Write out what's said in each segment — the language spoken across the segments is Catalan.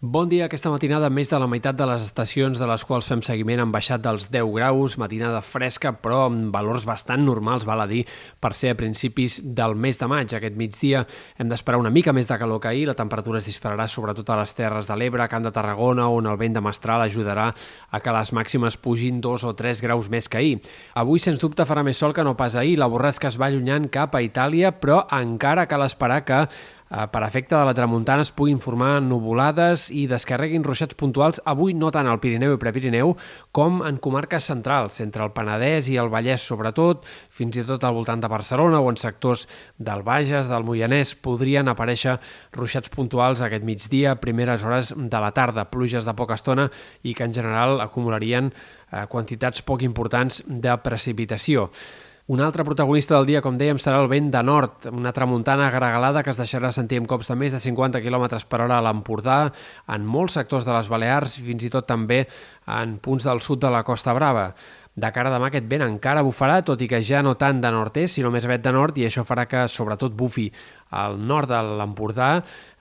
Bon dia. Aquesta matinada, més de la meitat de les estacions de les quals fem seguiment han baixat dels 10 graus, matinada fresca, però amb valors bastant normals, val a dir, per ser a principis del mes de maig. Aquest migdia hem d'esperar una mica més de calor que ahir, la temperatura es dispararà sobretot a les Terres de l'Ebre, Camp de Tarragona, on el vent de mestral ajudarà a que les màximes pugin 2 o 3 graus més que ahir. Avui, sens dubte, farà més sol que no pas ahir. La borrasca es va allunyant cap a Itàlia, però encara cal esperar que per efecte de la tramuntana es puguin formar nuvolades i descarreguin ruixats puntuals avui no tant al Pirineu i Prepirineu com en comarques centrals, entre el Penedès i el Vallès sobretot, fins i tot al voltant de Barcelona o en sectors del Bages, del Moianès, podrien aparèixer ruixats puntuals aquest migdia, primeres hores de la tarda, pluges de poca estona i que en general acumularien eh, quantitats poc importants de precipitació. Un altre protagonista del dia, com dèiem, serà el vent de nord, una tramuntana agregalada que es deixarà sentir amb cops de més de 50 km per hora a l'Empordà, en molts sectors de les Balears, fins i tot també en punts del sud de la Costa Brava. De cara a demà aquest vent encara bufarà, tot i que ja no tant de nord-est, sinó més vet de nord, i això farà que sobretot bufi al nord de l'Empordà,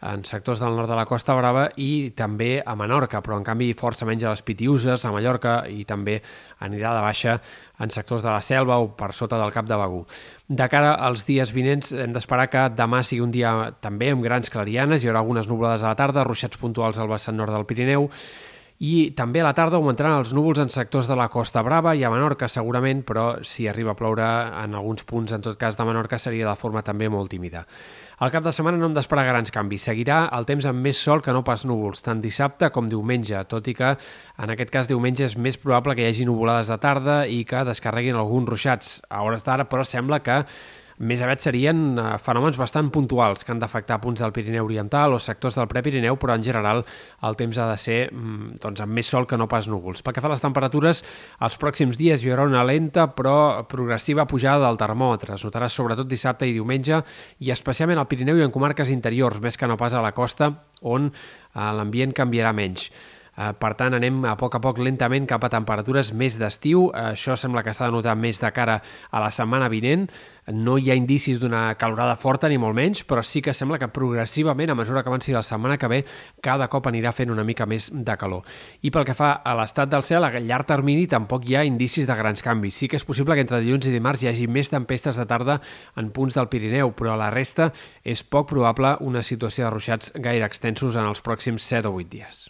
en sectors del nord de la Costa Brava i també a Menorca, però en canvi força menys a les Pitiuses, a Mallorca i també anirà de baixa en sectors de la selva o per sota del cap de Begú. De cara als dies vinents hem d'esperar que demà sigui un dia també amb grans clarianes, hi haurà algunes nublades a la tarda, ruixats puntuals al vessant nord del Pirineu, i també a la tarda augmentaran els núvols en sectors de la Costa Brava i a Menorca segurament, però si arriba a ploure en alguns punts, en tot cas de Menorca, seria de forma també molt tímida. Al cap de setmana no hem d'esperar grans canvis. Seguirà el temps amb més sol que no pas núvols, tant dissabte com diumenge, tot i que en aquest cas diumenge és més probable que hi hagi nuvolades de tarda i que descarreguin alguns ruixats. A hores d'ara, però, sembla que més aviat serien eh, fenòmens bastant puntuals que han d'afectar punts del Pirineu Oriental o sectors del Prepirineu, però en general el temps ha de ser mm, doncs, amb més sol que no pas núvols. Pel que fa a les temperatures, els pròxims dies hi haurà una lenta però progressiva pujada del termòmetre. Es notarà sobretot dissabte i diumenge i especialment al Pirineu i en comarques interiors, més que no pas a la costa, on eh, l'ambient canviarà menys. Eh, per tant, anem a poc a poc lentament cap a temperatures més d'estiu. Això sembla que s'ha de notar més de cara a la setmana vinent. No hi ha indicis d'una calorada forta, ni molt menys, però sí que sembla que progressivament, a mesura que avanci la setmana que ve, cada cop anirà fent una mica més de calor. I pel que fa a l'estat del cel, a llarg termini tampoc hi ha indicis de grans canvis. Sí que és possible que entre dilluns i dimarts hi hagi més tempestes de tarda en punts del Pirineu, però a la resta és poc probable una situació de ruixats gaire extensos en els pròxims 7 o 8 dies.